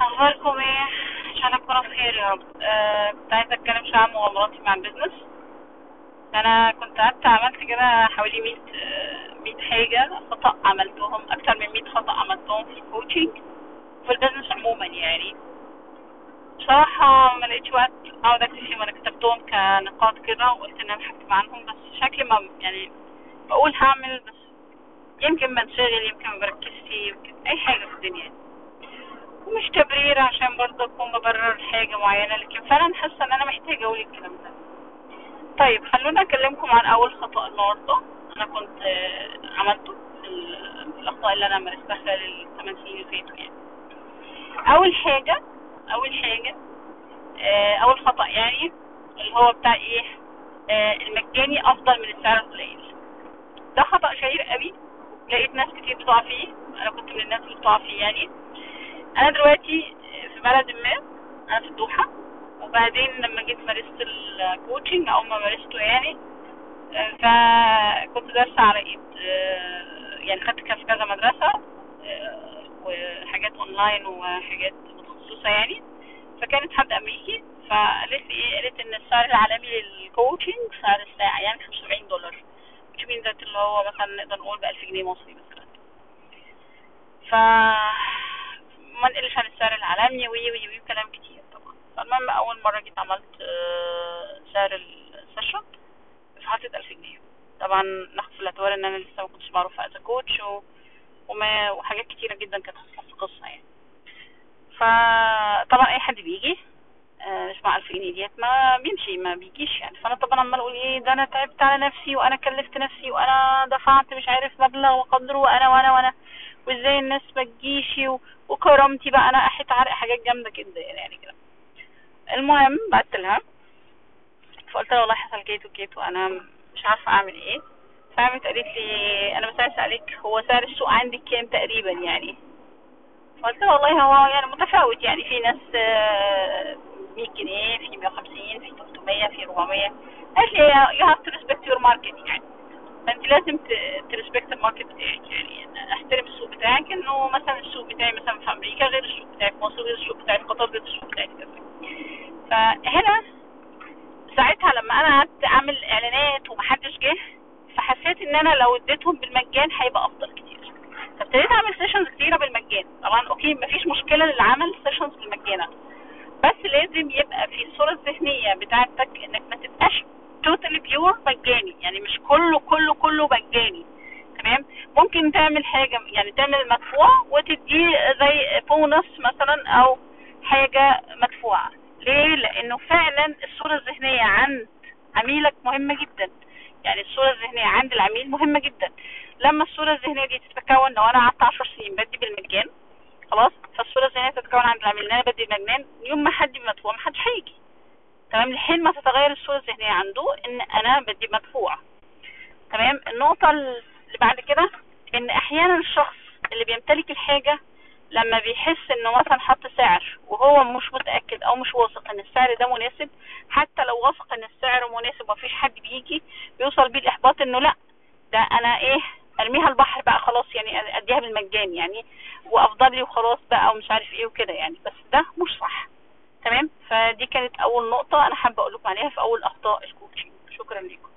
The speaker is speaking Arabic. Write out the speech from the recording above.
اخباركم إيه ان شاء الله تكونوا بخير يا رب. آه كنت عايزة أتكلم شوية عن مغامراتي مع ال business. أنا كنت قعدت عملت كده حوالي 100 آه 100 حاجة خطأ عملتهم أكتر من 100 خطأ عملتهم في ال coaching في ال business عموما يعني. بصراحة ما لقيتش وقت أقعد أكتب فيهم. أنا كتبتهم كنقاط كده وقلت إن أنا هكتب عنهم بس شكلي ما يعني بقول هعمل بس يمكن بنشغل يمكن ما بركزش يمكن أي حاجة في الدنيا. ومش تبرير عشان برضه أكون ببرر حاجة معينة لكن فعلا حاسة إن أنا محتاجة أقول الكلام ده. طيب خلونا أكلمكم عن أول خطأ النهاردة. أنا كنت آه، عملته في ال- في الأخطاء اللي أنا مارستها خلال الثمان سنين اللي فاتوا يعني. أول حاجة أول حاجة آه، أول خطأ يعني اللي هو بتاع إيه؟ آه، المجاني أفضل من السعر القليل. ده خطأ شهير قوي. لقيت ناس كتير بتقع فيه. أنا كنت من الناس اللي بتقع فيه يعني. أنا دلوقتي في بلد ما أنا في الدوحة وبعدين لما جيت مارست ال coaching أو ما مارسته يعني فكنت دارسة على إيد يعني خدت كذا مدرسة آه، وحاجات اونلاين وحاجات متخصصة يعني. فكانت حد أمريكي فقالت لي إيه قالت إن السعر العالمي لل coaching سعر الساعة يعني 75 دولار which means that اللي هو مثلا نقدر نقول ب 1000 جنيه مصري مثلا. ف ما نقلش عن السعر العالمي و و و كلام كتير طبعا. فالمهم أول مرة جيت عملت آه، سعر ال session فحطيت 1000 جنيه. طبعا ناخد في الاعتبار إن أنا لسه ما كنتش معروفة as coach. وما وحاجات كتيرة جدا كانت حاصلة في القصة يعني. فطبعا أي حد بيجي آه، مش مع 1000 جنيه ديت ما بيمشي ما بيجيش يعني. فأنا طبعا عمال أقول إيه ده أنا تعبت على نفسي وأنا كلفت نفسي وأنا دفعت مش عارف مبلغ وقدره وأنا وأنا وأنا. وإزاي الناس ما تجيش وكرامتي بقى أنا أحيت عرق حاجات جامدة جدا يعني كده. المهم بعت لها فقلت لها والله حصل كيت وكيت وأنا مش عارفة أعمل إيه. فقامت قالت لي أنا بس عايز اسالك هو سعر السوق عندك كام تقريبا يعني؟ قلت لها والله هو يعني متفاوت يعني في ناس آه، 100 جنيه في 150 في 300 في 400 قالت لي you have to respect your market يعني. فأنت لازم ت respect ال market بتاعك يعني أنا أحترم السوق بتاعك إنه مثلا السوق بتاعي مثلا في أمريكا غير السوق بتاعي في مصر غير السوق بتاعي في قطر غير السوق بتاعي في فهنا ساعتها لما أنا قعدت أعمل إعلانات ومحدش جه فحسيت إن أنا لو اديتهم بالمجان هيبقى أفضل كتير. فابتديت أعمل sessions كتيرة بالمجان. طبعا okay مفيش مشكلة للعمل sessions بالمجان بس لازم يبقى في الصورة الذهنية بتاعتك إنك ما تبقاش totally pure مجاني. يعني مش كله كله كله مجاني. ممكن تعمل حاجة يعني تعمل مدفوع وتديه زي بونص مثلا أو حاجة مدفوعة. ليه؟ لأنه فعلا الصورة الذهنية عند عميلك مهمة جدا. يعني الصورة الذهنية عند العميل مهمة جدا. لما الصورة الذهنية دي تتكون لو أنا قعدت 10 سنين بدي بالمجان خلاص فالصورة الذهنية تتكون عند العميل. ان أنا بدي بالمجان يوم ما حد مدفوع ما حدش هيجي. تمام؟ لحين ما تتغير الصورة الذهنية عنده إن أنا بدي مدفوع. تمام؟ النقطة اللي بعد كده إن أحيانا الشخص اللي بيمتلك الحاجة لما بيحس انه مثلا حط سعر وهو مش متأكد أو مش واثق إن السعر ده مناسب حتى لو واثق إن السعر مناسب ومفيش حد بيجي بيوصل بيه الإحباط إنه لأ ده أنا إيه أرميها البحر بقى خلاص يعني أديها بالمجان يعني وأفضل لي وخلاص بقى ومش عارف إيه وكده يعني بس ده مش صح. تمام؟ فدي كانت أول نقطة أنا حابة أقول لكم عليها في أول أخطاء الكوتشنج شكرا لكم